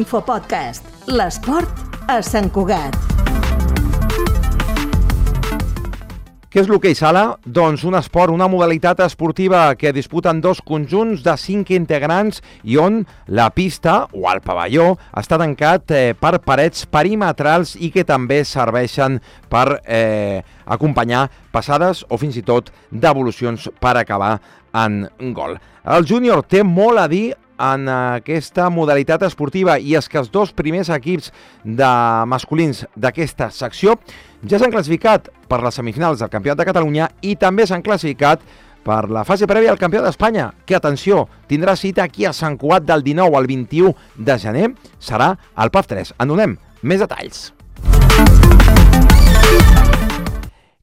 Infopodcast. L'esport a Sant Cugat. Què és l'hoquei sala? Doncs un esport, una modalitat esportiva que disputen dos conjunts de cinc integrants i on la pista o el pavelló està tancat eh, per parets perimetrals i que també serveixen per eh, acompanyar passades o fins i tot devolucions per acabar en gol. El júnior té molt a dir en aquesta modalitat esportiva i és que els dos primers equips de masculins d'aquesta secció ja s'han classificat per les semifinals del Campionat de Catalunya i també s'han classificat per la fase prèvia al Campió d'Espanya, que, atenció, tindrà cita aquí a Sant Cuat del 19 al 21 de gener, serà el PAF 3. En donem més detalls.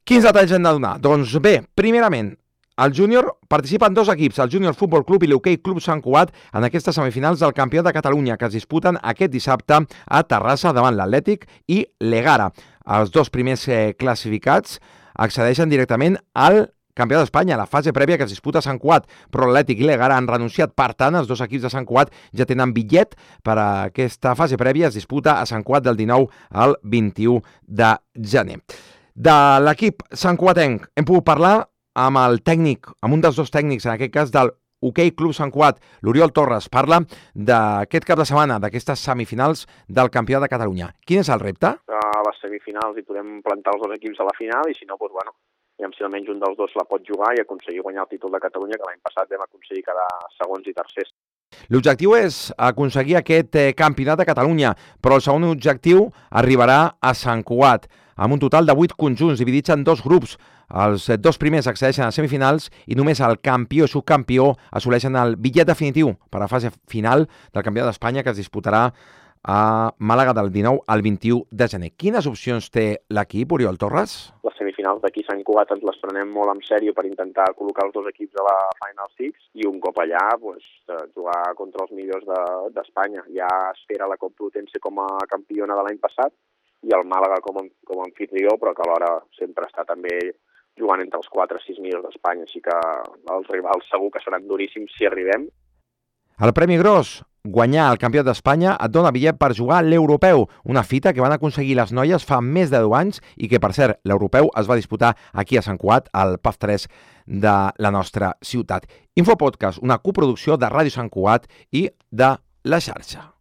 Quins detalls hem de donar? Doncs bé, primerament, el júnior participen dos equips, el Júnior Futbol Club i l'Hockey Club Sant Cugat, en aquestes semifinals del Campió de Catalunya, que es disputen aquest dissabte a Terrassa davant l'Atlètic i l'Egara. Els dos primers eh, classificats accedeixen directament al Campió d'Espanya, la fase prèvia que es disputa a Sant Cuat, però l'Atlètic i l'Egara han renunciat. Per tant, els dos equips de Sant Cuat ja tenen bitllet per a aquesta fase prèvia. Es disputa a Sant Cuat del 19 al 21 de gener. De l'equip Sant Cuatenc hem pogut parlar amb el tècnic, amb un dels dos tècnics, en aquest cas del Hockey Club Sant Cuat, l'Oriol Torres, parla d'aquest cap de setmana, d'aquestes semifinals del Campionat de Catalunya. Quin és el repte? A les semifinals hi podem plantar els dos equips a la final i si no, doncs, bueno, aviam si almenys un dels dos la pot jugar i aconseguir guanyar el títol de Catalunya, que l'any passat vam aconseguir quedar segons i tercers. L'objectiu és aconseguir aquest eh, campionat de Catalunya, però el segon objectiu arribarà a Sant Cugat, amb un total de 8 conjunts dividits en dos grups. Els eh, dos primers accedeixen a semifinals i només el campió i subcampió assoleixen el bitllet definitiu per a la fase final del Campionat d'Espanya que es disputarà a Màlaga del 19 al 21 de gener. Quines opcions té l'equip, Oriol Torres? Semifinals d'aquí Sant Cugat ens les prenem molt en sèrio per intentar col·locar els dos equips a la Final Six i un cop allà pues, jugar contra els millors d'Espanya. De, ja espera la Complutense com a campiona de l'any passat i el Màlaga com com a anfitrió, però que alhora sempre està també jugant entre els 4 i 6 millors d'Espanya, així que els rivals segur que seran duríssims si arribem. El Premi Gros, guanyar el Campionat d'Espanya et dona bitllet per jugar l'Europeu, una fita que van aconseguir les noies fa més de 10 anys i que, per cert, l'Europeu es va disputar aquí a Sant Cuat, al PAF 3 de la nostra ciutat. Infopodcast, una coproducció de Ràdio Sant Cuat i de La Xarxa.